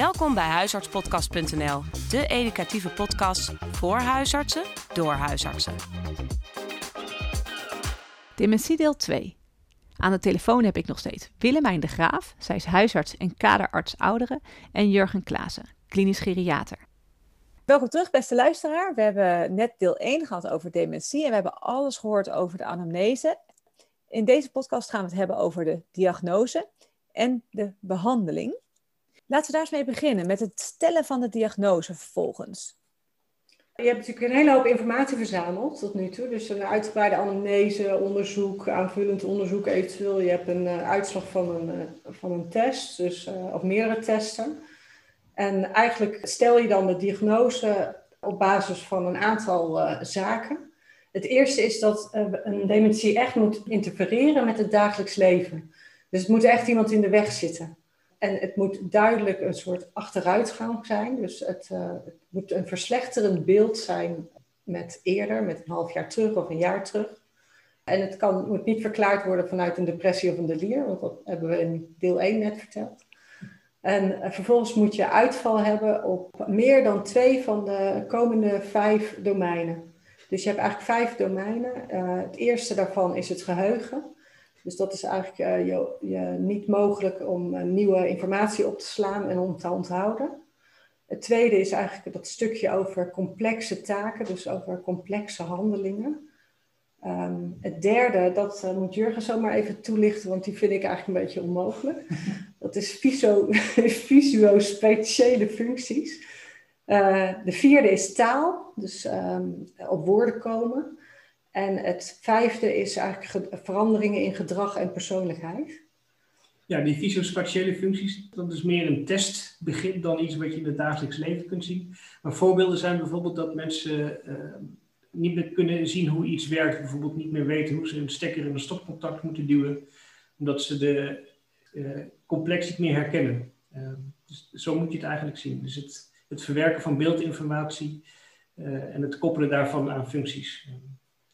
Welkom bij huisartspodcast.nl, de educatieve podcast voor huisartsen door huisartsen. Dementie deel 2. Aan de telefoon heb ik nog steeds Willemijn de Graaf, zij is huisarts en kaderarts ouderen, en Jurgen Klaassen, klinisch geriater. Welkom terug, beste luisteraar. We hebben net deel 1 gehad over dementie en we hebben alles gehoord over de anamnese. In deze podcast gaan we het hebben over de diagnose en de behandeling. Laten we daar eens mee beginnen, met het stellen van de diagnose vervolgens. Je hebt natuurlijk een hele hoop informatie verzameld tot nu toe. Dus een uitgebreide anamnese, onderzoek, aanvullend onderzoek eventueel. Je hebt een uh, uitslag van een, uh, van een test, dus, uh, of meerdere testen. En eigenlijk stel je dan de diagnose op basis van een aantal zaken. Het eerste is dat een dementie echt moet interfereren met het dagelijks leven. Dus het moet echt iemand in de weg zitten. En het moet duidelijk een soort achteruitgang zijn. Dus het, uh, het, moet een verslechterend beeld zijn met eerder, met een half jaar terug of een jaar terug. En het kan, moet niet verklaard worden vanuit een depressie of een delier, want dat hebben we in deel 1 net verteld. En uh, vervolgens moet je uitval hebben op meer dan twee van de komende vijf domeinen. Dus je hebt eigenlijk vijf domeinen. Uh, het eerste daarvan is het geheugen. Dus dat is eigenlijk uh, je, je niet mogelijk om uh, nieuwe informatie op te slaan en om te onthouden. Het tweede is eigenlijk dat stukje over complexe taken, dus over complexe handelingen. Um, het derde, dat uh, moet Jurgen zomaar even toelichten, want die vind ik eigenlijk een beetje onmogelijk. Dat is visuo-spatiële functies. de vierde is taal, dus um, op woorden komen. En het vijfde is eigenlijk veranderingen in gedrag en persoonlijkheid. Ja, die fysiospatiële functies, dat is meer een testbegrip dan iets wat je in het dagelijks leven kunt zien. Maar voorbeelden zijn bijvoorbeeld dat mensen uh, niet meer kunnen zien hoe iets werkt. Bijvoorbeeld niet meer weten hoe ze een stekker in een stopcontact moeten duwen. Omdat ze de uh, complex niet meer herkennen. Uh, dus zo moet je het eigenlijk zien. Dus het, het verwerken van beeldinformatie en het koppelen daarvan aan functies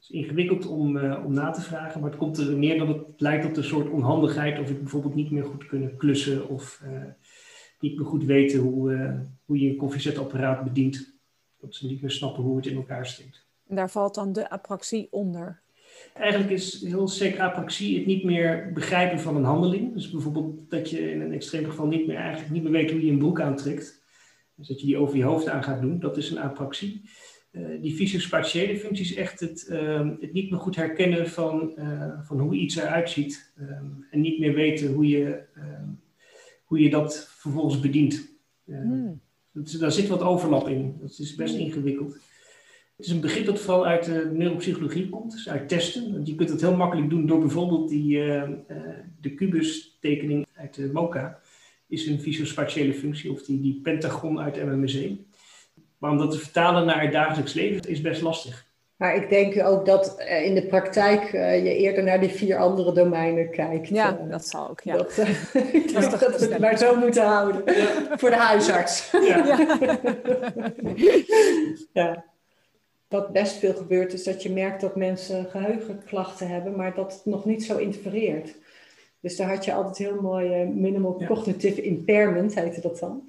is ingewikkeld om, uh, om na te vragen, maar het komt er neer dat het lijkt op een soort onhandigheid of ik bijvoorbeeld niet meer goed kunnen klussen of uh, niet meer goed weten hoe, uh, hoe je een koffiezetapparaat bedient. Dat ze niet meer snappen hoe het in elkaar steekt. En daar valt dan de apraxie onder? Eigenlijk is heel zeker apraxie het niet meer begrijpen van een handeling. Dus bijvoorbeeld dat je in een extreem geval niet meer, eigenlijk niet meer weet hoe je een broek aantrekt. Dus dat je die over je hoofd aan gaat doen, dat is een apraxie. Uh, die fysiospatiële functie is echt het, uh, het, niet meer goed herkennen van, uh, van hoe iets eruit ziet. Um, en niet meer weten hoe je, ehm, hoe je dat vervolgens bedient. Mm. Dat, daar zit wat overlap in. Dat is best ingewikkeld. Het is een begrip dat vooral uit de neuropsychologie komt, dus uit testen. Want je kunt het heel makkelijk doen door bijvoorbeeld die, de kubus-tekening uit de MOCA. Is een fysiospatiële functie, of die, die pentagon uit MMSE. Maar om dat te vertalen naar het dagelijks leven is best lastig. Maar ik denk ook dat in de praktijk uh, je eerder naar die vier andere domeinen kijkt. Ja, uh, dat zal ook. Ja. Dat, uh, ik denk dat, dat we het maar zo moeten houden. Ja. Voor de huisarts. Ja. ja. ja. Wat best veel gebeurt is dat je merkt dat mensen geheugenklachten hebben, maar dat het nog niet zo interfereert. Dus daar had je altijd heel mooi minimal cognitive impairment, heette dat dan.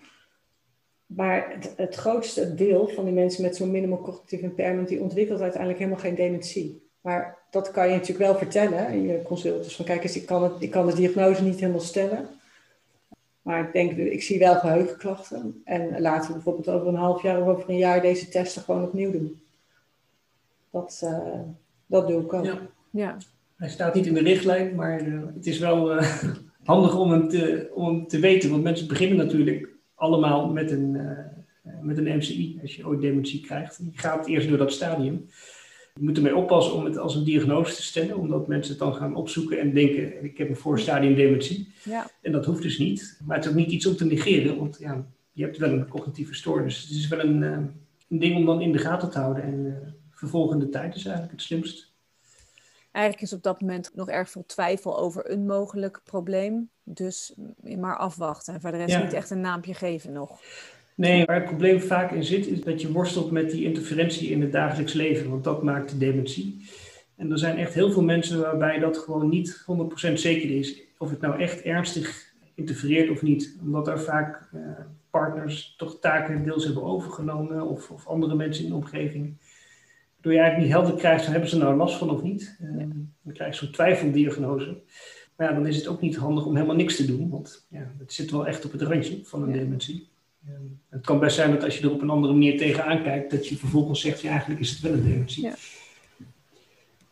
Maar het, het, grootste deel van die mensen met zo'n minimal cognitive impairment, die ontwikkelt uiteindelijk helemaal geen dementie. Maar dat kan je natuurlijk wel vertellen in je consult. Dus van kijk eens, ik kan, het, ik kan de diagnose niet helemaal stellen. Maar ik denk, ik zie wel geheugenklachten. En laten we bijvoorbeeld over een half jaar of over een jaar deze testen gewoon opnieuw doen. Dat, uh, dat doe ik ook. Ja. ja. Hij staat niet in de richtlijn, maar uh, het is wel uh, handig om hem, te, om hem te weten. Want mensen beginnen natuurlijk allemaal met een, uh, met een MCI, als je ooit dementie krijgt. Je gaat eerst door dat stadium. Je moet ermee oppassen om het als een diagnose te stellen, omdat mensen het dan gaan opzoeken en denken: ik heb een voorstadium dementie. Ja. En dat hoeft dus niet. Maar het is ook niet iets om te negeren, want ja, je hebt wel een cognitieve stoornis. Het is wel een, uh, een ding om dan in de gaten te houden. En uh, vervolgende tijd is eigenlijk het slimst. Eigenlijk is op dat moment nog erg veel twijfel over een mogelijk probleem. Dus maar afwachten en voor de rest ja. niet echt een naampje geven nog. Nee, waar het probleem vaak in zit, is dat je worstelt met die interferentie in het dagelijks leven. Want dat maakt de dementie. En er zijn echt heel veel mensen waarbij dat gewoon niet 100% zeker is. Of het nou echt ernstig interfereert of niet. Omdat er vaak uh, partners toch taken deels hebben overgenomen of, of andere mensen in de omgeving. Waardoor je eigenlijk niet helder krijgt, hebben ze nou last van of niet. Uh, Dan krijg je zo'n twijfeldiagnose. Maar ja, dan is het ook niet handig om helemaal niks te doen, want ja, het zit wel echt op het randje van een dementie. Het kan best zijn dat als je er op een andere manier tegenaan kijkt, dat je vervolgens zegt, ja, eigenlijk is het wel een dementie. Ja.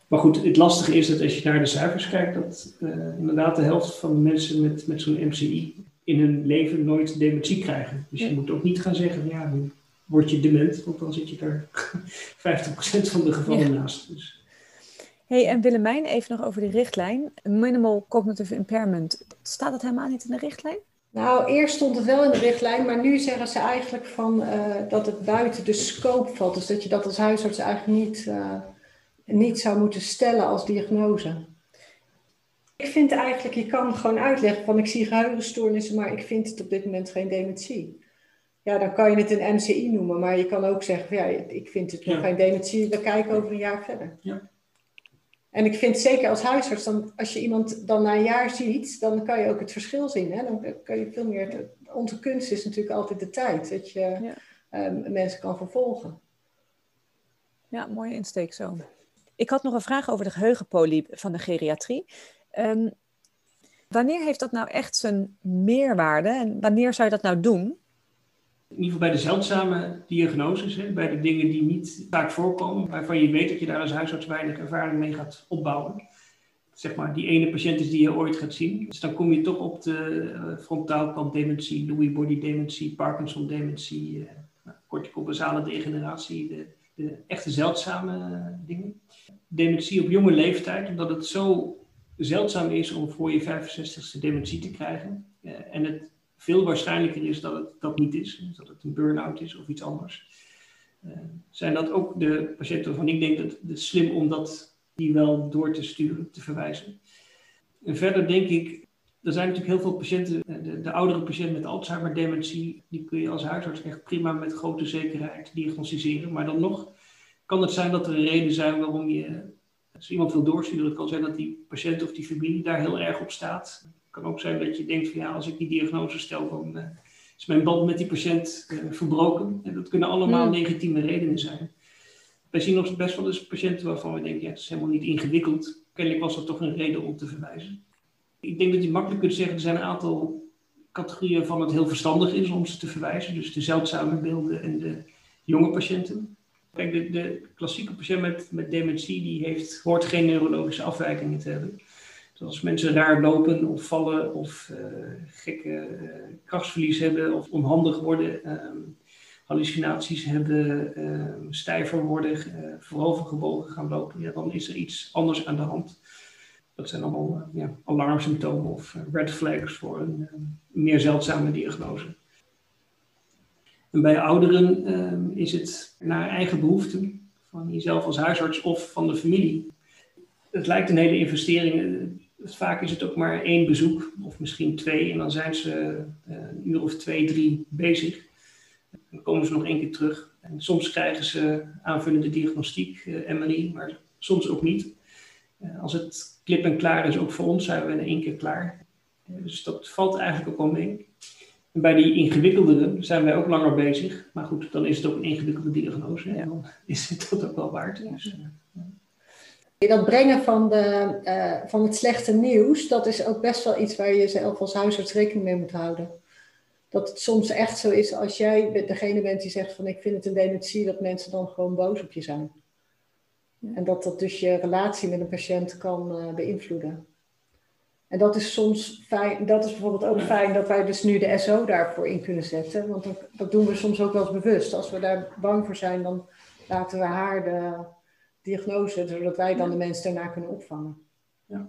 Maar goed, het lastige is dat als je naar de cijfers kijkt, dat uh, inderdaad de helft van de mensen met, met zo'n MCI in hun leven nooit dementie krijgen. Dus je moet ook niet gaan zeggen, ja, dan word je dement, want dan zit je er 50% van de gevallen naast. Dus. Hey, en Willemijn, even nog over die richtlijn. Minimal cognitive impairment, staat dat helemaal niet in de richtlijn? Nou, eerst stond het wel in de richtlijn, maar nu zeggen ze eigenlijk van, uh, dat het buiten de scope valt. Dus dat je dat als huisarts eigenlijk niet, uh, niet zou moeten stellen als diagnose. Ik vind eigenlijk, je kan gewoon uitleggen van ik zie geheugenstoornissen, maar ik vind het op dit moment geen dementie. Ja, dan kan je het een MCI noemen, maar je kan ook zeggen, van, ja, ik vind het nog ja. geen dementie, we kijken over een jaar verder. Ja. En ik vind zeker als huisarts, dan, als je iemand dan na een jaar ziet, dan kan je ook het verschil zien. Hè? Dan kan je veel meer. Onze kunst is natuurlijk altijd de tijd, dat je ja. um, mensen kan vervolgen. Ja, mooie insteek zo. Ik had nog een vraag over de geheugenpolie van de geriatrie. Um, wanneer heeft dat nou echt zijn meerwaarde en wanneer zou je dat nou doen? In ieder geval bij de zeldzame diagnoses, hè, bij de dingen die niet vaak voorkomen, waarvan je weet dat je daar als huisarts weinig ervaring mee gaat opbouwen. Zeg maar, die ene patiënt is die je ooit gaat zien. Dus dan kom je toch op de uh, frontaalkant dementie, Lewy body dementie, Parkinson dementie, uh, corticobasale degeneratie, de, de echte zeldzame uh, dingen. Dementie op jonge leeftijd, omdat het zo zeldzaam is om voor je 65ste dementie te krijgen. en het veel waarschijnlijker is dat het dat niet is, dat het een burn-out is of iets anders. Uh, zijn dat ook de patiënten waarvan ik denk dat het slim om dat die wel door te sturen, te verwijzen. En verder denk ik, er zijn natuurlijk heel veel patiënten, de, de oudere patiënt met Alzheimer-dementie, die kun je als huisarts echt prima met grote zekerheid diagnosticeren. Maar dan nog kan het zijn dat er een reden zijn waarom je, als iemand wil doorsturen, het kan zijn dat die patiënt of die familie daar heel erg op staat kan ook zijn dat je denkt van ja, als ik die diagnose stel, dan uh, is mijn band met die patiënt uh, verbroken. En dat kunnen allemaal mm. legitieme redenen zijn. Wij zien nog best wel eens patiënten waarvan we denken, ja, het is helemaal niet ingewikkeld. Kennelijk was dat toch een reden om te verwijzen. Ik denk dat je makkelijk kunt zeggen, er zijn een aantal categorieën waarvan het heel verstandig is om ze te verwijzen. Dus de zeldzame beelden en de jonge patiënten. Kijk, de, de klassieke patiënt met, met dementie, die heeft, hoort geen neurologische afwijkingen te hebben. Dus als mensen raar lopen of vallen of uh, gekke uh, krachtsverlies hebben of onhandig worden, um, hallucinaties hebben, um, stijver worden, uh, voorovergebogen gaan lopen, ja, dan is er iets anders aan de hand. Dat zijn allemaal ja, alarmsymptomen of red flags voor een, meer zeldzame diagnose. En bij ouderen um, is het naar eigen behoeften van jezelf als huisarts of van de familie. Het lijkt een hele investering vaak is het ook maar één bezoek, of misschien twee, en dan zijn ze uh, een uur of twee, drie bezig. Dan komen ze nog één keer terug. En soms krijgen ze aanvullende diagnostiek, uh, MRI, maar soms ook niet. Uh, als het klip en klaar is, ook voor ons, zijn we in één keer klaar. dus dat valt eigenlijk ook wel mee. En bij die ingewikkeldere zijn wij ook langer bezig. Maar goed, dan is het ook een ingewikkelde diagnose. En dan is het dat ook wel waard. Dus, dat brengen van, de, uh, van het slechte nieuws, dat is ook best wel iets waar je zelf als huisarts rekening mee moet houden. Dat het soms echt zo is als jij degene bent die zegt van ik vind het een dementie, dat mensen dan gewoon boos op je zijn. En dat dat dus je relatie met een patiënt kan uh, beïnvloeden. En dat is soms fijn, dat is bijvoorbeeld ook fijn dat wij dus nu de SO daarvoor in kunnen zetten. Want dat, dat doen we soms ook wel eens bewust. Als we daar bang voor zijn, dan laten we haar de, diagnose, zodat wij dan de mensen daarna kunnen opvangen. Ja.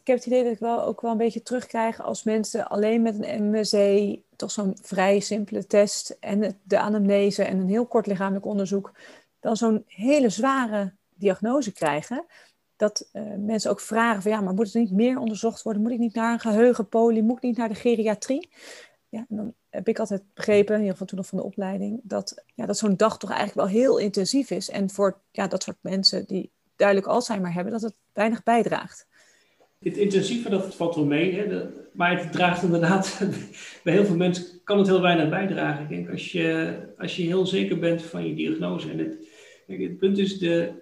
Ik heb het idee dat ik wel ook wel een beetje terugkrijg als mensen alleen met een MSC, toch zo'n vrij simpele test en de anamnese en een heel kort lichamelijk onderzoek, dan zo'n hele zware diagnose krijgen. Dat uh, mensen ook vragen van ja, maar moet het niet meer onderzocht worden? Moet ik niet naar een geheugenpolie? Moet ik niet naar de geriatrie? Ja, dan heb ik altijd begrepen, in ieder geval toen nog van de opleiding, dat, ja, dat zo'n dag toch eigenlijk wel heel intensief is. En voor ja, dat soort mensen die duidelijk Alzheimer hebben, dat het weinig bijdraagt. Het intensieve, dat valt wel mee. Hè? maar het draagt inderdaad, bij heel veel mensen kan het heel weinig bijdragen. Ik denk, als je, als je heel zeker bent van je diagnose. En het, het punt is, de,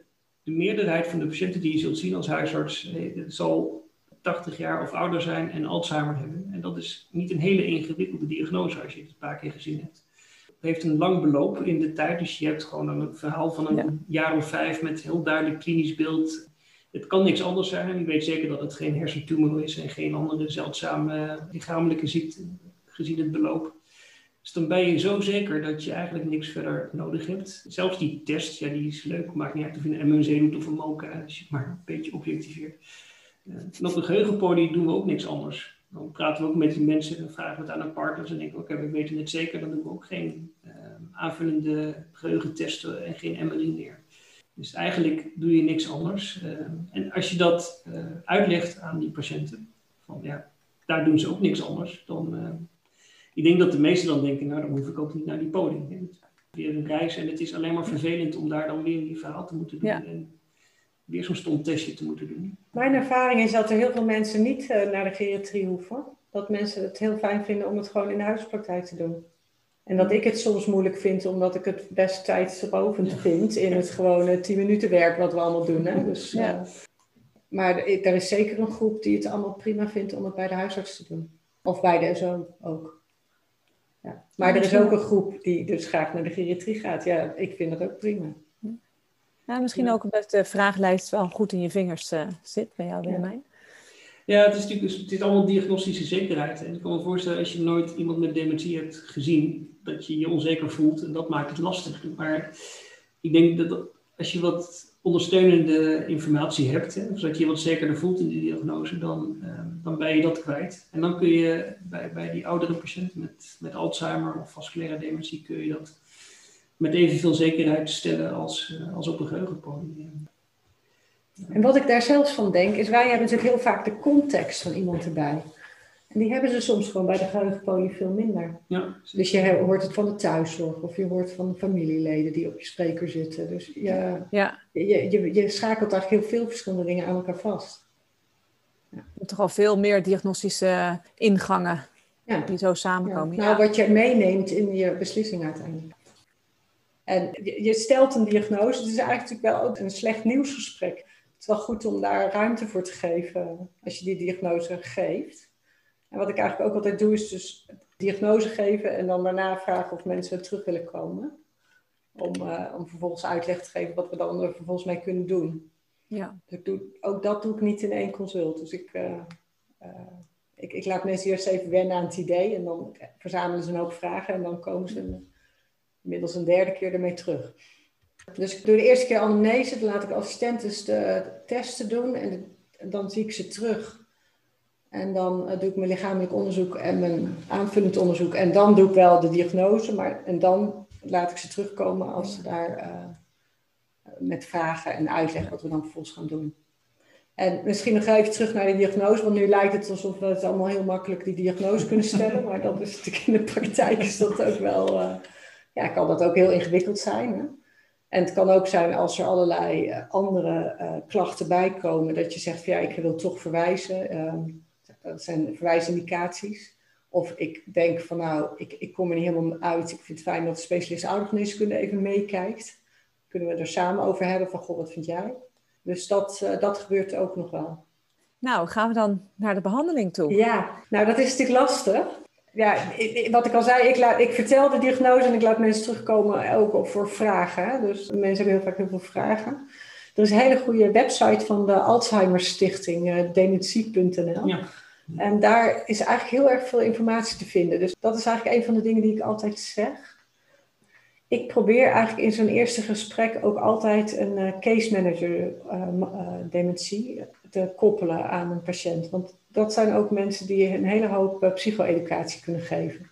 de meerderheid van de patiënten die je zult zien als huisarts, eh, zal 80 jaar of ouder zijn en Alzheimer hebben. En dat is niet een hele ingewikkelde diagnose als je het een paar keer gezien hebt. Het heeft een lang beloop in de tijd, dus je hebt gewoon een verhaal van een jaar of vijf met heel duidelijk klinisch beeld het kan niks anders zijn. Ik weet zeker dat het geen hersentumor is en geen andere zeldzame lichamelijke ziekte, gezien het beloop. Dus dan ben je zo zeker dat je eigenlijk niks verder nodig hebt. Zelfs die test, ja, die is leuk. Maakt niet uit of je een MMC doet of een MOCA, als je het maar een beetje objectiveert. En op de geheugenpolie doen we ook niks anders. Dan praten we ook met die mensen en vragen we het aan een partners en denken we, oké, we weten het zeker. Dan doen we ook geen uh, aanvullende geheugentesten en geen MRI meer. Dus eigenlijk doe je niks anders. Uh, en als je dat uh, uitlegt aan die patiënten, van ja, daar doen ze ook niks anders, dan. Uh, ik denk dat de meesten dan denken, nou dan hoef ik ook niet naar die podium. Weer een reis en het is alleen maar vervelend om daar dan weer die verhaal te moeten doen. Ja. En weer zo'n stom testje te moeten doen. Mijn ervaring is dat er heel veel mensen niet naar de geriatrie hoeven. Dat mensen het heel fijn vinden om het gewoon in de huispraktijk te doen. En dat ik het soms moeilijk vind, omdat ik het best tijdsrovend vind in het gewone 10 minuten werk wat we allemaal doen. Hè? Dus, ja. Uh, maar er is zeker een groep die het allemaal prima vindt om het bij de huisarts te doen. Of bij de zoon ook. Ja. Maar er is ook een groep die dus graag naar de geriatrie gaat. Ja, ik vind dat ook prima. Ja, misschien ook omdat de vragenlijst wel goed in je vingers uh, zit bij jou, Willemijn. Ja, het is natuurlijk het is allemaal diagnostische zekerheid. En ik kan me voorstellen, als je nooit iemand met dementie hebt gezien, dat je je onzeker voelt en dat maakt het lastig. Maar ik denk dat als je wat ondersteunende informatie hebt, hè, zodat je je wat zekerder voelt in die diagnose, dan, uh, dan ben je dat kwijt. En dan kun je bij, bij die oudere patiënten met, met Alzheimer of vasculaire dementie, kun je dat met evenveel zekerheid stellen als, uh, als op een geheugenpodium. En wat ik daar zelfs van denk, is wij hebben natuurlijk heel vaak de context van iemand erbij. En die hebben ze soms gewoon bij de geheugenpolie veel minder. Ja. Dus je hoort het van de thuiszorg of je hoort van familieleden die op je spreker zitten. Dus je, ja. je, je, je schakelt eigenlijk heel veel verschillende dingen aan elkaar vast. Ja. Toch al veel meer diagnostische ingangen ja. die zo samenkomen. Ja. Nou, wat je meeneemt in je beslissing uiteindelijk. En je, je stelt een diagnose, het is eigenlijk wel ook een slecht nieuwsgesprek. Het is wel goed om daar ruimte voor te geven als je die diagnose geeft. En wat ik eigenlijk ook altijd doe, is dus diagnose geven en dan daarna vragen of mensen terug willen komen. Om, uh, om vervolgens uitleg te geven wat we dan er vervolgens mee kunnen doen. Ja. Dus ik doe, ook dat doe ik niet in één consult. Dus ik, uh, uh, ik, ik laat mensen eerst even wennen aan het idee en dan verzamelen ze een hoop vragen en dan komen ze inmiddels een derde keer ermee terug. Dus ik doe de eerste keer anamnese, dan laat ik assistenten de testen doen en dan zie ik ze terug en dan uh, doe ik mijn lichamelijk onderzoek en mijn aanvullend onderzoek. En dan doe ik wel de diagnose. Maar, en dan laat ik ze terugkomen als ze daar uh, met vragen en uitleg wat we dan vervolgens gaan doen. En misschien nog even terug naar de diagnose, want nu lijkt het alsof we het allemaal heel makkelijk die diagnose kunnen stellen. maar dat is natuurlijk in de praktijk is dat ook wel, ja, kan dat ook heel ingewikkeld zijn. Hè? En het kan ook zijn als er allerlei andere klachten bijkomen, dat je zegt van ja, ik wil toch verwijzen. Ehm, dat zijn verwijsindicaties. Of ik denk van nou, ik, ik kom er niet helemaal uit. Ik vind het fijn dat de specialist oudergeneeskunde even meekijkt. Kunnen we er samen over hebben van goh, wat vind jij? Dus dat, uh, dat gebeurt ook nog wel. Nou, gaan we dan naar de behandeling toe? Ja, nou dat is natuurlijk lastig. Ja, wat ik al zei, ik, laat, ik vertel de diagnose en ik laat mensen terugkomen ook voor vragen. Dus mensen hebben heel vaak heel veel vragen. Er is een hele goede website van de Alzheimer Stichting, uh, dementie.nl. Ja. En daar is eigenlijk heel erg veel informatie te vinden. Dus dat is eigenlijk een van de dingen die ik altijd zeg. Ik probeer eigenlijk in zo'n eerste gesprek ook altijd een uh, case manager uh, uh, dementie te koppelen aan een patiënt. Want dat zijn ook mensen die een hele hoop psycho-educatie kunnen geven.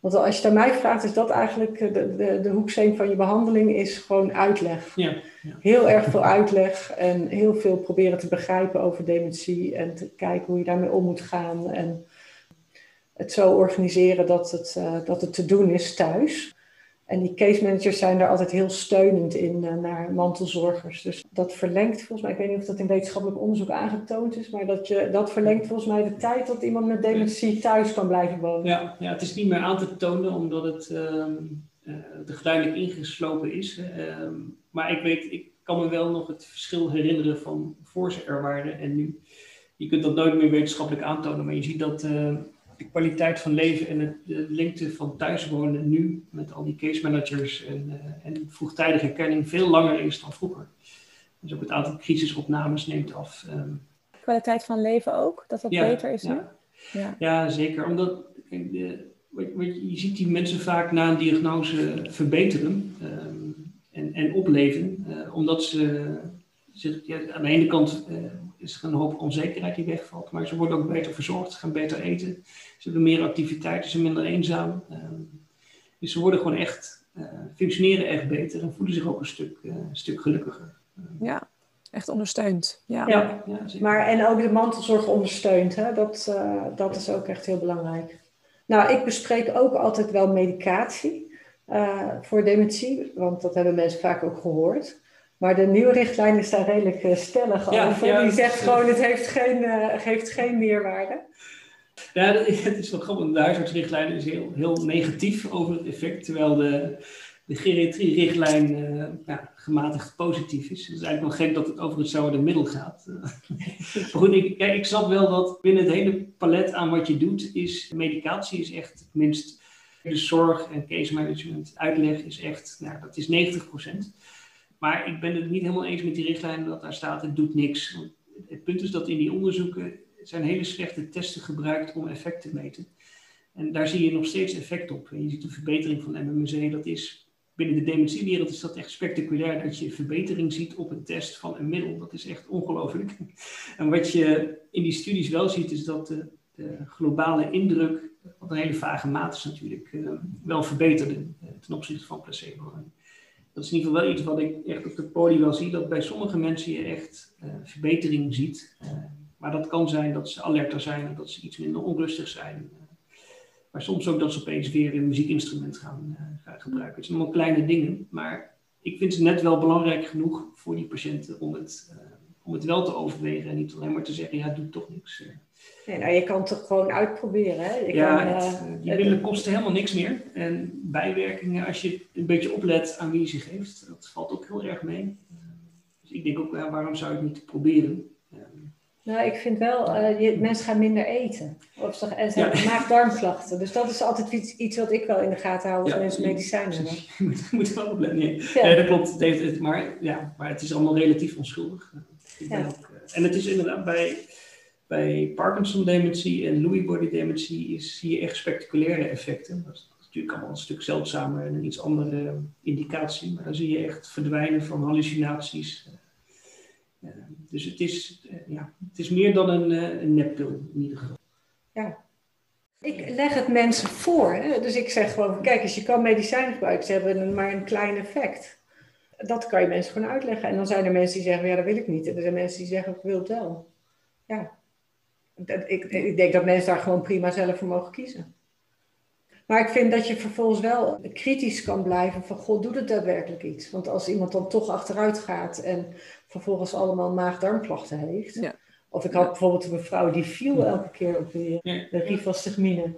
Want als je het aan mij vraagt, is dat eigenlijk de, de, de hoeksteen van je behandeling, is gewoon uitleg. Ja, ja. Heel erg veel uitleg en heel veel proberen te begrijpen over dementie en te kijken hoe je daarmee om moet gaan. En het zo organiseren dat het, uh, dat het te doen is thuis. En die case managers zijn daar altijd heel steunend in uh, naar mantelzorgers. Dus dat verlengt volgens mij, ik weet niet of dat in wetenschappelijk onderzoek aangetoond is, maar dat, je, dat verlengt volgens mij de tijd dat iemand met dementie thuis kan blijven wonen. Ja, ja het is niet meer aan te tonen omdat het uh, uh, geleidelijk ingeslopen is. Uh, maar ik weet, ik kan me wel nog het verschil herinneren van voor ze er waren en nu. Je kunt dat nooit meer wetenschappelijk aantonen, maar je ziet dat ehm, de kwaliteit van leven en het, de lengte van thuiswonen nu met al die case managers en, uh, en vroegtijdige herkenning veel langer is dan vroeger. Dus ook het aantal crisisopnames neemt af. Um, kwaliteit van leven ook, dat dat ja, beter is nu? Ja, ja. ja zeker. Omdat kijk, de, wat, je ziet die mensen vaak na een diagnose verbeteren um, en, en opleven, uh, omdat ze zich, ja, aan de ene kant uh, is er een hoop onzekerheid die wegvalt, maar ze worden ook beter verzorgd, gaan beter eten, ze hebben meer activiteiten, ze zijn minder eenzaam. Um, dus ze worden gewoon echt, uh, functioneren echt beter en voelen zich ook een stuk, uh, een stuk gelukkiger. Ja, echt ondersteund. Ja. ja, ja maar en ook de mantelzorg ondersteunt, hè? Dat, uh, dat is ook echt heel belangrijk. Nou, ik bespreek ook altijd wel medicatie uh, voor dementie, want dat hebben mensen vaak ook gehoord. Maar de nieuwe richtlijn is daar redelijk uh, stellig Ja, over. ja, Die zegt gewoon, het heeft geen, uh, geeft geen meerwaarde. Ja, het is wel grappig. De huisartsrichtlijn is heel, heel negatief over het effect, terwijl de, de geriatrie-richtlijn eh, ja, gematigd positief is. Het is eigenlijk wel gek dat het over het zouden middel gaat. maar goed, ik, ja, ik snap wel dat binnen het hele palet aan wat je doet, is medicatie is echt het minst. De zorg en case management, uitleg is echt, nou, dat is 90%. Maar ik ben het niet helemaal eens met die richtlijn dat daar staat, het doet niks. Het punt is dat in die onderzoeken zijn hele slechte testen gebruikt om effect te meten. En daar zie je nog steeds effect op. Je ziet een verbetering van MMSE, dat is binnen de dementiewereld is dat echt spectaculair dat je verbetering ziet op een test van een middel. Dat is echt ongelooflijk. En wat je in die studies wel ziet, is dat de, de globale indruk, wat een hele vage maat is natuurlijk, uh, wel verbeterde uh, ten opzichte van placebo. Dat is in ieder geval wel iets wat ik echt op de podium wel zie, dat bij sommige mensen je echt uh, verbetering ziet. Uh, maar dat kan zijn dat ze alerter zijn dat ze iets minder onrustig zijn. Uh, maar soms ook dat ze opeens weer een muziekinstrument gaan, gaan gebruiken. Het zijn allemaal kleine dingen, maar ik vind ze net wel belangrijk genoeg voor die patiënten om het, om het wel te overwegen en niet alleen maar te zeggen, ja, doe toch niks. Nee, nou, je kan het toch gewoon uitproberen. Hè? Je ja, kan, het, die middelen kosten helemaal niks meer. En bijwerkingen, als je een beetje oplet aan wie je ze geeft, dat valt ook heel erg mee. Dus ik denk ook, ja, waarom zou je het niet proberen? Nou, ik vind wel, uh, je, mensen gaan minder eten. Of ze, en ze ja. hebben maag-darmklachten. Dus dat is altijd iets, iets wat ik wel in de gaten hou als ja, mensen medicijnen hebben. Je moet, moet wel opletten. Nee. Ja. nee, dat klopt. Het maar, ja, maar het is allemaal relatief onschuldig. Ja. Ook, en het is inderdaad bij, bij Parkinson-dementie en Lewy body dementie is, zie je echt spectaculaire effecten. Dat is natuurlijk allemaal een stuk zeldzamer en een iets andere indicatie. Maar dan zie je echt verdwijnen van hallucinaties. Uh, dus het is, uh, ja, het is meer dan een, uh, een neppil in ieder geval. Ja. Ik leg het mensen voor. Hè? Dus ik zeg gewoon, kijk eens, je kan medicijnen gebruiken. Ze hebben maar een klein effect. Dat kan je mensen gewoon uitleggen. En dan zijn er mensen die zeggen, ja, dat wil ik niet. En er zijn mensen die zeggen, ik wil het wel. Ja. Ik, ik denk dat mensen daar gewoon prima zelf voor mogen kiezen. Maar ik vind dat je vervolgens wel kritisch kan blijven van, god, doet het daadwerkelijk iets? Want als iemand dan toch achteruit gaat en vervolgens allemaal maag-darmklachten heeft. Ja. Of ik had ja. bijvoorbeeld een mevrouw die viel elke keer op de, de rifastigmine.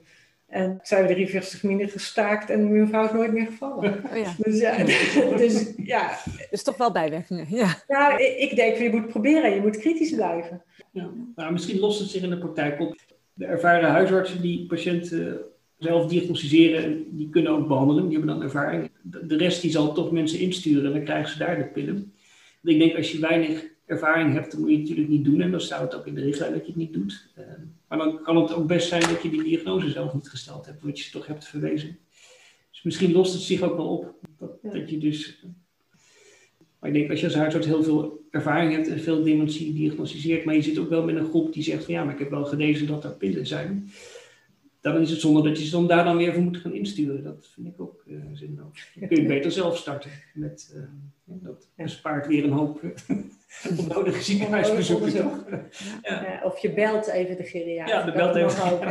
En zijn we de rifastigmine gestaakt en mijn mevrouw is nooit meer gevallen. Oh ja. Dus ja, dus, ja. Dus toch wel bijwerkingen, ja. Nou, ik denk, je moet proberen, je moet kritisch blijven. Ja. Nou, misschien lost het zich in de praktijk op. De ervaren huisartsen die patiënten zelf diagnosticeren, die kunnen ook behandelen, die hebben dan ervaring. De rest die zal toch mensen insturen en dan krijgen ze daar de pillen. Ik denk als je weinig ervaring hebt, dan moet je het natuurlijk niet doen. En dan staat het ook in de richtlijn dat je het niet doet. Uh, maar dan kan het ook best zijn dat je die diagnose zelf niet gesteld hebt, wat je toch hebt verwezen. Dus misschien lost het zich ook wel op. Dat, ja. dat je dus. Maar ik denk als je als huisarts heel veel ervaring hebt en veel dementie diagnosticeert, maar je zit ook wel met een groep die zegt van ja, maar ik heb wel gelezen dat er pillen zijn dan is het zonde dat je ze dan daar dan weer voor moet gaan insturen. Dat vind ik ook uh, zinloos. Dan kun je beter zelf starten. Met, uh, dat bespaart weer een hoop onnodige ziekenhuisbezoeken. toch? Ja. Ja, of je belt even de geriater. Ja, de belt even. Ook,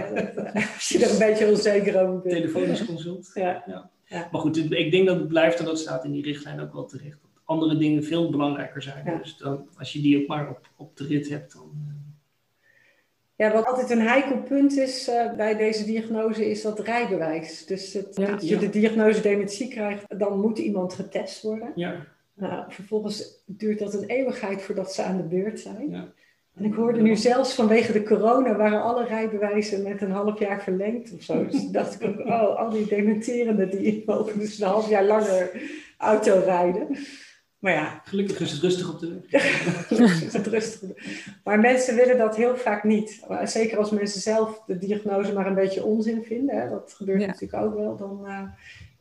als je er een beetje onzeker over bent. Telefonisch consult. Ja. Ja. Maar goed, ik denk dat het blijft en dat staat in die richtlijn ook wel terecht. Dat andere dingen veel belangrijker zijn. Dus dan, als je die ook maar op, op de rit hebt, dan... Ja, wat altijd een heikel punt is eh, bij deze diagnose, is dat rijbewijs. Dus het, Ja. dat je Ja. de diagnose dementie krijgt, dan moet iemand getest worden. ja, Nou, vervolgens duurt dat een eeuwigheid voordat ze aan de beurt zijn. ja. En ik hoorde nu zelfs vanwege de corona waren alle rijbewijzen met een half jaar verlengd of zo. Dus dacht ik ook, oh, al die dementerenden die mogen dus een half jaar langer auto rijden. Maar ja, Gelukkig is het rustig op de weg. is het rustig. Maar mensen willen dat heel vaak niet. Zeker als mensen zelf de diagnose maar een beetje onzin vinden. Hè, dat gebeurt Ja. natuurlijk ook wel. Dan eh,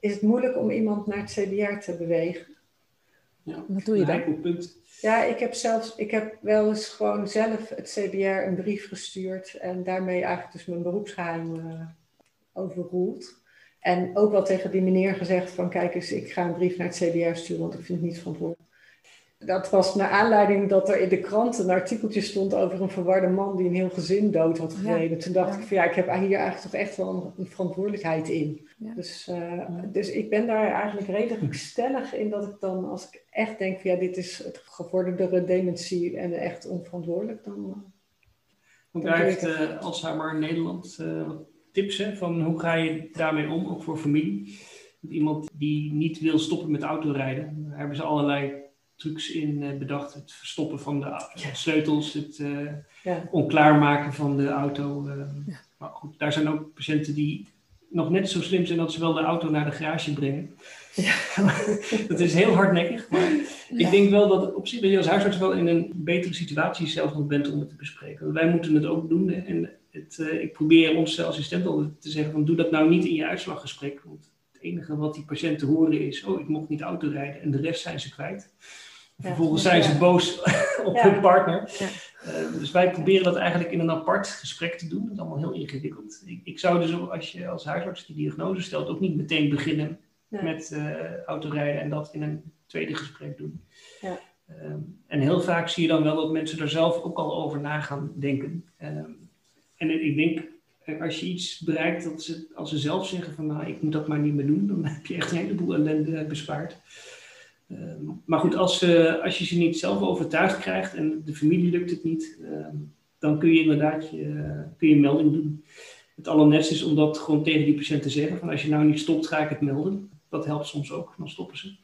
is het moeilijk om iemand naar het CBR te bewegen. Ja. Wat doe je dan? Ja, ik heb zelfs, ik heb wel eens gewoon zelf het CBR een brief gestuurd en daarmee eigenlijk dus mijn beroepsgeheim eh, overroeld. En ook wel tegen die meneer gezegd van kijk eens, ik ga een brief naar het CBR sturen, want ik vind het niet verantwoordelijk. Dat was naar aanleiding dat er in de krant een artikeltje stond over een verwarde man die een heel gezin dood had Ja. gereden. Toen dacht Ja. ik van ja, ik heb hier eigenlijk toch echt wel een, een verantwoordelijkheid in. Ja. Dus, eh, dus ik ben daar eigenlijk redelijk stellig in dat ik dan, als ik echt denk van ja, dit is het gevorderde dementie en echt onverantwoordelijk, dan... eh, Want daar heeft eh, Alzheimer in Nederland eh, wat tips hè, van hoe ga je daarmee om, ook voor familie. Want iemand die niet wil stoppen met autorijden, daar hebben ze allerlei trucs in eh, bedacht. Het verstoppen van de sleutels, het eh, Ja. onklaarmaken van de auto. eh. Maar goed, daar zijn ook patiënten die nog net zo slim zijn dat ze wel de auto naar de garage brengen. dat is heel hardnekkig, maar ik denk wel dat op zich dat je als huisarts wel in een betere situatie zelf nog bent om het te bespreken. Wij moeten het ook doen. En het, eh, ik probeer onze assistent al te zeggen van doe dat nou niet in je uitslaggesprek. Want het enige wat die patiënten horen is, oh ik mocht niet auto rijden en de rest zijn ze kwijt. Ja, vervolgens zijn ze boos op Ja. hun partner. Ja. Eh, dus wij proberen dat eigenlijk in een apart gesprek te doen. Dat is allemaal heel ingewikkeld. Ik, ik zou dus als je als huisarts die diagnose stelt ook niet meteen beginnen met eh, autorijden en dat in een tweede gesprek doen. Ja. Ehm, en heel vaak zie je dan wel dat mensen er zelf ook al over na gaan denken. Ehm, en ik denk, eh, als je iets bereikt, dat ze, als ze zelf zeggen van nou, ik moet dat maar niet meer doen, dan heb je echt een heleboel ellende bespaard. Ehm, maar goed, als, ze- als je ze niet zelf overtuigd krijgt en de familie lukt het niet, ehm, dan kun je inderdaad je, kun je een melding doen. Het allernetste is om dat gewoon tegen die patiënt te zeggen, van als je nou niet stopt, ga ik het melden. Dat helpt soms ook, dan stoppen ze.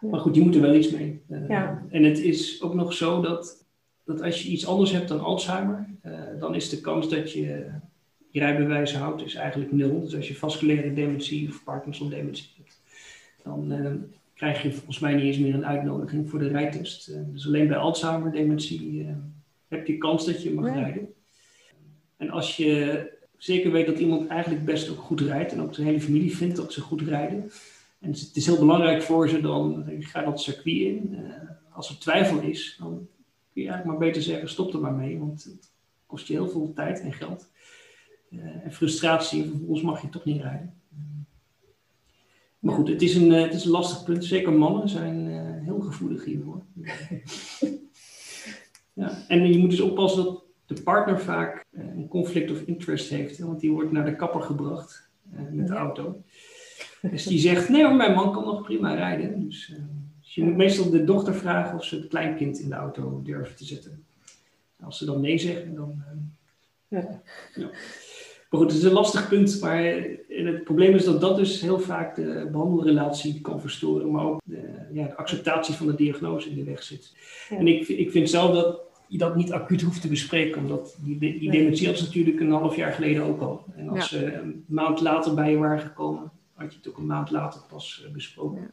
Maar goed, je moet er wel iets mee. Eh, Ja. En het is ook nog zo dat, dat als je iets anders hebt dan Alzheimer, eh, dan is de kans dat je je rijbewijs houdt is eigenlijk nul. Dus als je vasculaire dementie of Parkinson dementie hebt, dan eh, krijg je volgens mij niet eens meer een uitnodiging voor de rijtest. Eh, dus alleen bij Alzheimer dementie heb je kans dat je mag rijden. En als je zeker weet dat iemand eigenlijk best ook goed rijdt en ook de hele familie vindt dat ze goed rijden, en het is heel belangrijk voor ze, dan ga dat circuit in. Als er twijfel is, dan kun je eigenlijk maar beter zeggen, stop er maar mee, want het kost je heel veel tijd en geld. Eh, en frustratie, en vervolgens mag je toch niet rijden. Maar goed, het is, een, eh, het is een lastig punt. Zeker mannen zijn eh, heel gevoelig hiervoor. ja, en je moet dus oppassen dat de partner vaak een conflict of interest heeft. Want die wordt naar de kapper gebracht met de Ja. auto. Dus die zegt, nee hoor, mijn man kan nog prima rijden. Dus, eh, dus je moet meestal de dochter vragen of ze het kleinkind in de auto durven te zetten. Als ze dan nee zeggen, dan... eh, Ja. ja. Maar goed, het is een lastig punt. Maar eh, het probleem is dat dat dus heel vaak de behandelrelatie kan verstoren. Maar ook de, ja, de acceptatie van de diagnose in de weg zit. Ja. En ik, ik vind zelf dat je dat niet acuut hoeft te bespreken. Omdat die, die dementie was natuurlijk een half jaar geleden ook al. En als ze een maand later bij je waren gekomen, had je het ook een maand later pas eh, besproken.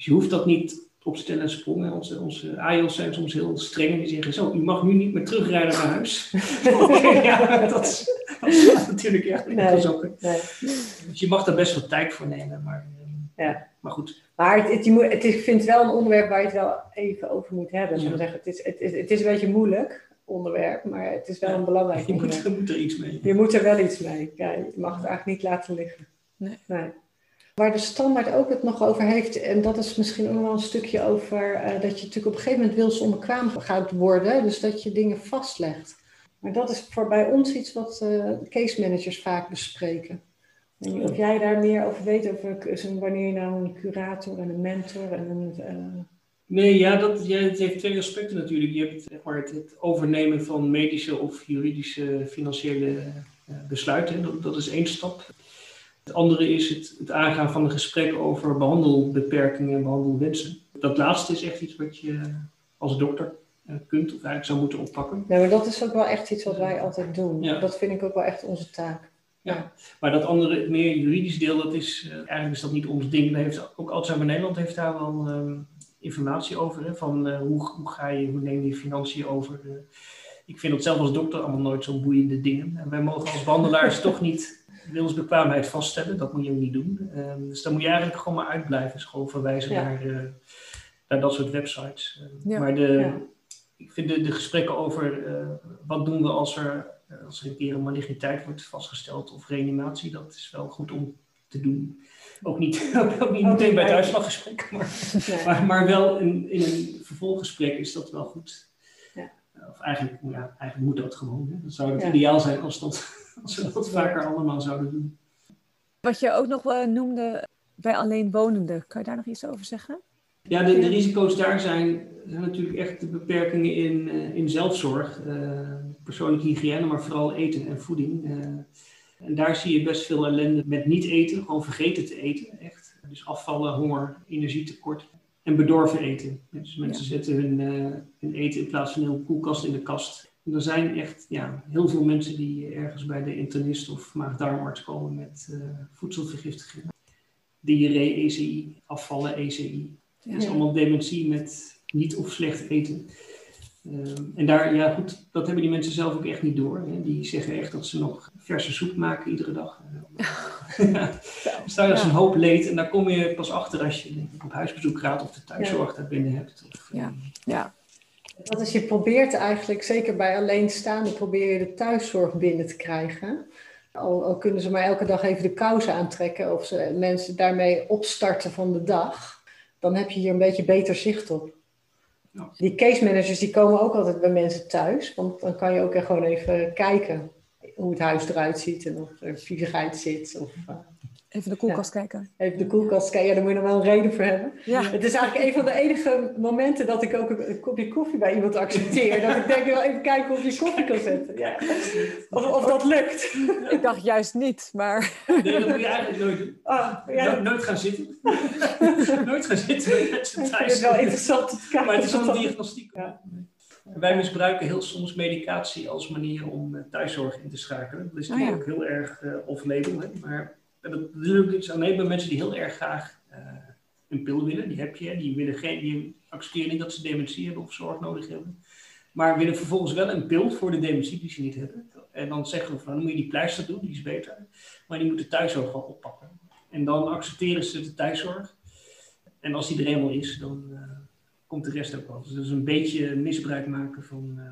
Dus je hoeft dat niet op stellen en sprongen. Onze, onze AIOS zijn soms heel streng en die zeggen zo, u mag nu niet meer terugrijden naar huis. ja, dat is, dat is natuurlijk echt niet Nee. zo. Nee. Dus je mag daar best wel tijd voor nemen. Maar, eh, Ja. maar goed, Maar het, het, je moet, het is, ik vind het wel een onderwerp waar je het wel even over moet hebben. Ja. Zeggen. Het, is, het, is, het is een beetje een moeilijk onderwerp, maar het is wel Ja. een belangrijk je moet, onderwerp. je moet er iets mee. Je moet er wel iets mee. Ja, je mag het eigenlijk niet laten liggen. Nee. Waar de standaard ook het nog over heeft, en dat is misschien ook nog wel een stukje over eh, dat je natuurlijk op een gegeven moment wilsonbekwaam gaat worden, dus dat je dingen vastlegt. Maar dat is voor bij ons iets wat eh, case managers vaak bespreken. Of jij daar meer over weet, over wanneer je nou een curator en een mentor en een... Uh... Nee, ja, dat, ja, het heeft twee aspecten natuurlijk. Je hebt zeg maar, het, overnemen van medische of juridische financiële besluiten. Dat, dat, is één stap. Het andere is het, het aangaan van een gesprek over behandelbeperkingen en behandelwensen. Dat laatste is echt iets wat je als dokter kunt of eigenlijk zou moeten oppakken. Nee, maar dat is ook wel echt iets wat wij altijd doen. Ja. Dat vind ik ook wel echt onze taak. Ja. Maar dat andere, meer juridisch deel, dat is, uh, eigenlijk is dat niet ons ding. Daar heeft, ook Alzheimer Nederland heeft daar wel uh, informatie over. Hè, van uh, hoe, hoe, ga je, hoe neem je financiën over. ik vind dat zelf als dokter allemaal nooit zo'n boeiende dingen. En wij mogen als behandelaars toch niet wilsbekwaamheid vaststellen. Dat moet je ook niet doen. Ehm, dus daar moet je eigenlijk gewoon maar uitblijven. Dus gewoon verwijzen naar, naar dat soort websites. Ja. Maar de, ja. ik vind de, de gesprekken over wat doen we als er eh, als er een keer een maligniteit wordt vastgesteld of reanimatie, dat is wel goed om te doen. Ook niet, ook niet meteen bij het uitslaggesprek, maar, maar, maar, wel in, in, een vervolggesprek is dat wel goed. Of eigenlijk, ja, eigenlijk moet dat gewoon. Hè. Dat zou het ideaal zijn als, dat, als we dat vaker allemaal zouden doen. Wat je ook nog wel noemde bij alleenwonenden, kan je daar nog iets over zeggen? Ja, de, de risico's daar zijn, zijn natuurlijk echt de beperkingen in, uh, in zelfzorg. Uh, persoonlijke hygiëne, maar vooral eten en voeding. Uh, en daar zie je best veel ellende met niet eten, gewoon vergeten te eten, echt. Dus afvallen, honger, energietekort en bedorven eten. Dus mensen zetten hun, hun, eten in plaats van een koelkast in de kast. En er zijn echt ja, heel veel mensen die ergens bij de internist of maag-darmarts komen met voedselvergiftiging. Diarree, ECI, afvallen, ECI. Ja. Dat is allemaal dementie met niet of slecht eten. Ehm, en daar, ja goed, dat hebben die mensen zelf ook echt niet door. Hè. Die zeggen echt dat ze nog verse soep maken iedere dag. ja. sta je als een hoop leed en daar kom je pas achter als je op huisbezoek gaat of de thuiszorg daar binnen hebt. Of, ja. ja. Dat is, je probeert eigenlijk, zeker bij alleenstaanden, probeer je de thuiszorg binnen te krijgen. Al, al kunnen ze maar elke dag even de kousen aantrekken of ze mensen daarmee opstarten van de dag dan heb je hier een beetje beter zicht op. Die case managers die komen ook altijd bij mensen thuis, want dan kan je ook gewoon even kijken hoe het huis eruit ziet en of er viezigheid zit. Of, uh, Even de koelkast kijken. Even de koelkast kijken, ja, daar moet je nog wel een reden voor hebben. Ja. Het is eigenlijk een van de enige momenten dat ik ook een, kopje koffie bij iemand accepteer. dat ik denk, wel even kijken of je koffie kan zetten. Ja. Of, of dat lukt. Ik dacht juist niet, maar... Nee, dat moet je eigenlijk nooit doen. Oh, ja. nooit gaan zitten. nooit gaan zitten met thuis. is wel interessant te kijken. Maar het is een diagnostiek. Ja. Wij misbruiken heel soms medicatie als manier om eh, thuiszorg in te schakelen. Dat is natuurlijk oh, ook heel erg uh, off-label, maar dat is ook iets aan bij mensen die heel erg graag uh, een pil willen. Die heb je, die, willen geen, die accepteren niet dat ze dementie hebben of zorg nodig hebben. Maar willen vervolgens wel een pil voor de dementie die ze niet hebben. En dan zeggen we van, dan moet je die pleister doen, die is beter. Maar die moeten thuiszorg wel oppakken. En dan accepteren ze de thuiszorg. En als die er eenmaal is, dan uh, komt de rest ook wel. Dus dat is een beetje misbruik maken van, uh,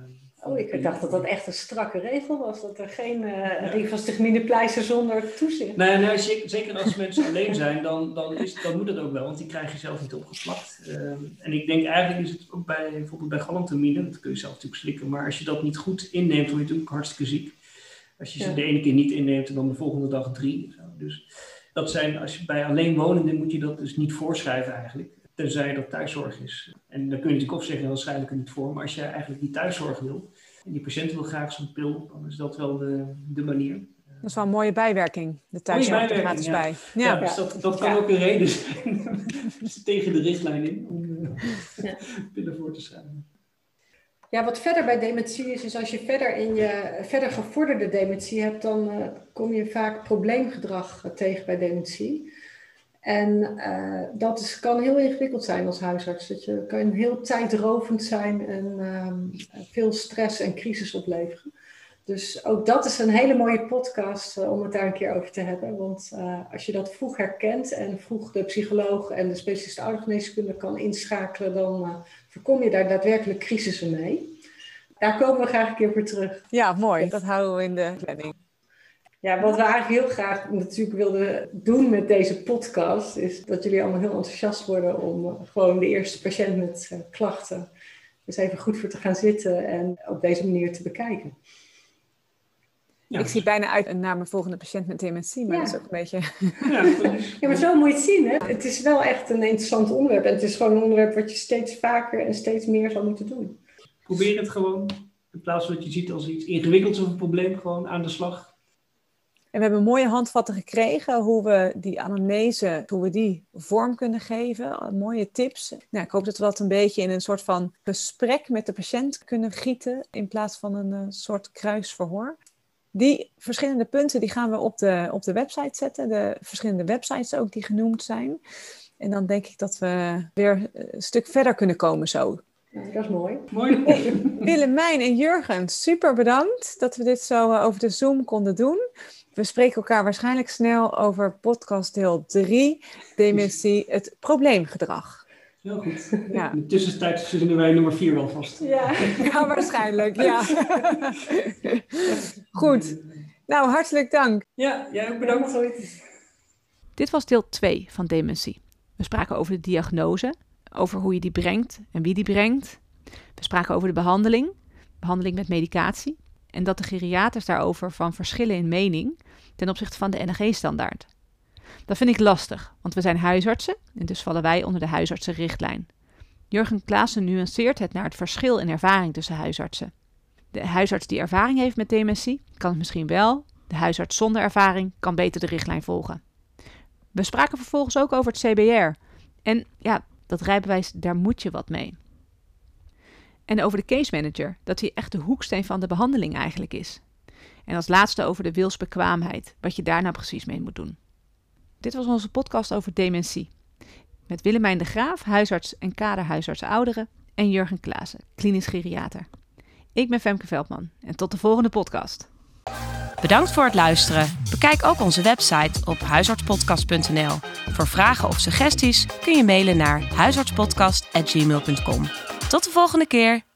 Oh, ik dacht dat dat echt een strakke regel was. Dat er geen uh, pleister zonder toezicht. Nee, nee zeker als mensen alleen zijn, dan, dan, is, dan moet dat ook wel. Want die krijg je zelf niet opgeplakt. Uh, en ik denk eigenlijk is het ook bij, bijvoorbeeld bij galantamine, dat kun je zelf natuurlijk slikken. Maar als je dat niet goed inneemt, word je natuurlijk hartstikke ziek. Als je ze de ene keer niet inneemt en dan de volgende dag drie. Dus dat zijn, als je bij alleenwonenden moet je dat dus niet voorschrijven eigenlijk. Tenzij dat thuiszorg is. En dan kun je natuurlijk ook zeggen, dat schrijf ik er niet voor. Maar als je eigenlijk die thuiszorg wil, en die patiënt wil graag zo'n pil, dan is dat wel de, de manier. Dat is wel een mooie bijwerking, de thuiszorg er gratis ja. bij. Ja, ja dus dat, dat kan ook een reden zijn tegen de richtlijn in om uh, pillen voor te schrijven. Ja, wat verder bij dementie is, is als je verder in je verder gevorderde dementie hebt, dan uh, kom je vaak probleemgedrag tegen bij dementie. En uh, dat is, kan heel ingewikkeld zijn als huisarts. Dat je kan heel tijdrovend zijn en uh, veel stress en crisis opleveren. Dus ook dat is een hele mooie podcast uh, om het daar een keer over te hebben. Want uh, als je dat vroeg herkent en vroeg de psycholoog en de specialist oudergeneeskunde kan inschakelen, dan voorkom je daar daadwerkelijk crisissen mee. Daar komen we graag een keer voor terug. Ja, mooi. Dat houden we in de planning. Ja, wat we eigenlijk heel graag natuurlijk wilden doen met deze podcast, is dat jullie allemaal heel enthousiast worden om eh, gewoon de eerste patiënt met uh, klachten dus even goed voor te gaan zitten en op deze manier te bekijken. ik zie bijna uit naar mijn volgende patiënt met dementie, maar Ja. dat is ook een beetje... Ja, precies. Ja, maar zo moet je het zien. Hè? Het is wel echt een interessant onderwerp. En het is gewoon een onderwerp wat je steeds vaker en steeds meer zou moeten doen. Probeer het gewoon. In plaats van dat je ziet als iets ingewikkelds of een probleem, gewoon aan de slag. En we hebben mooie handvatten gekregen hoe we die anamnese, hoe we die vorm kunnen geven. Mooie tips. Nou, ik hoop dat we dat een beetje in een soort van gesprek met de patiënt kunnen gieten in plaats van een eh, soort kruisverhoor. Die verschillende punten die gaan we op de, op de website zetten. De verschillende websites ook die genoemd zijn. En dan denk ik dat we weer een stuk verder kunnen komen zo. Ja, dat is mooi. Mooi. Willemijn en Jurgen, super bedankt dat we dit zo eh, over de Zoom konden doen. We spreken elkaar waarschijnlijk snel over podcast deel 3, dementie, het probleemgedrag. Heel goed. Ja, In de tussentijd vinden wij nummer 4 wel vast. Ja. ja waarschijnlijk, ja. Goed, nou hartelijk dank. Ja, jij ook Bedankt voor het. Dit was deel 2 van dementie. We spraken over de diagnose, over hoe je die brengt en wie die brengt. We spraken over de behandeling, behandeling met medicatie. En dat de geriaters daarover van verschillen in mening ten opzichte van de NG-standaard. Dat vind ik lastig, want we zijn huisartsen en dus vallen wij onder de huisartsenrichtlijn. Jurgen Klaassen nuanceert het naar het verschil in ervaring tussen huisartsen. De huisarts die ervaring heeft met dementie kan het misschien wel. De huisarts zonder ervaring kan beter de richtlijn volgen. We spraken vervolgens ook over het CBR. En ja, dat rijbewijs, daar moet je wat mee. En over de case manager, dat hij echt de hoeksteen van de behandeling eigenlijk is. En als laatste over de wilsbekwaamheid, wat je daar nou precies mee moet doen. Dit was onze podcast over dementie. Met Willemijn de Graaf, huisarts en kaderhuisarts ouderen, en Jurgen Klaassen, klinisch geriater. Ik ben Femke Veldman en tot de volgende podcast. Bedankt voor het luisteren. Bekijk ook onze website op huisartspodcast.nl. Voor vragen of suggesties kun je mailen naar huisartspodcast.gmail.com. Tot de volgende keer.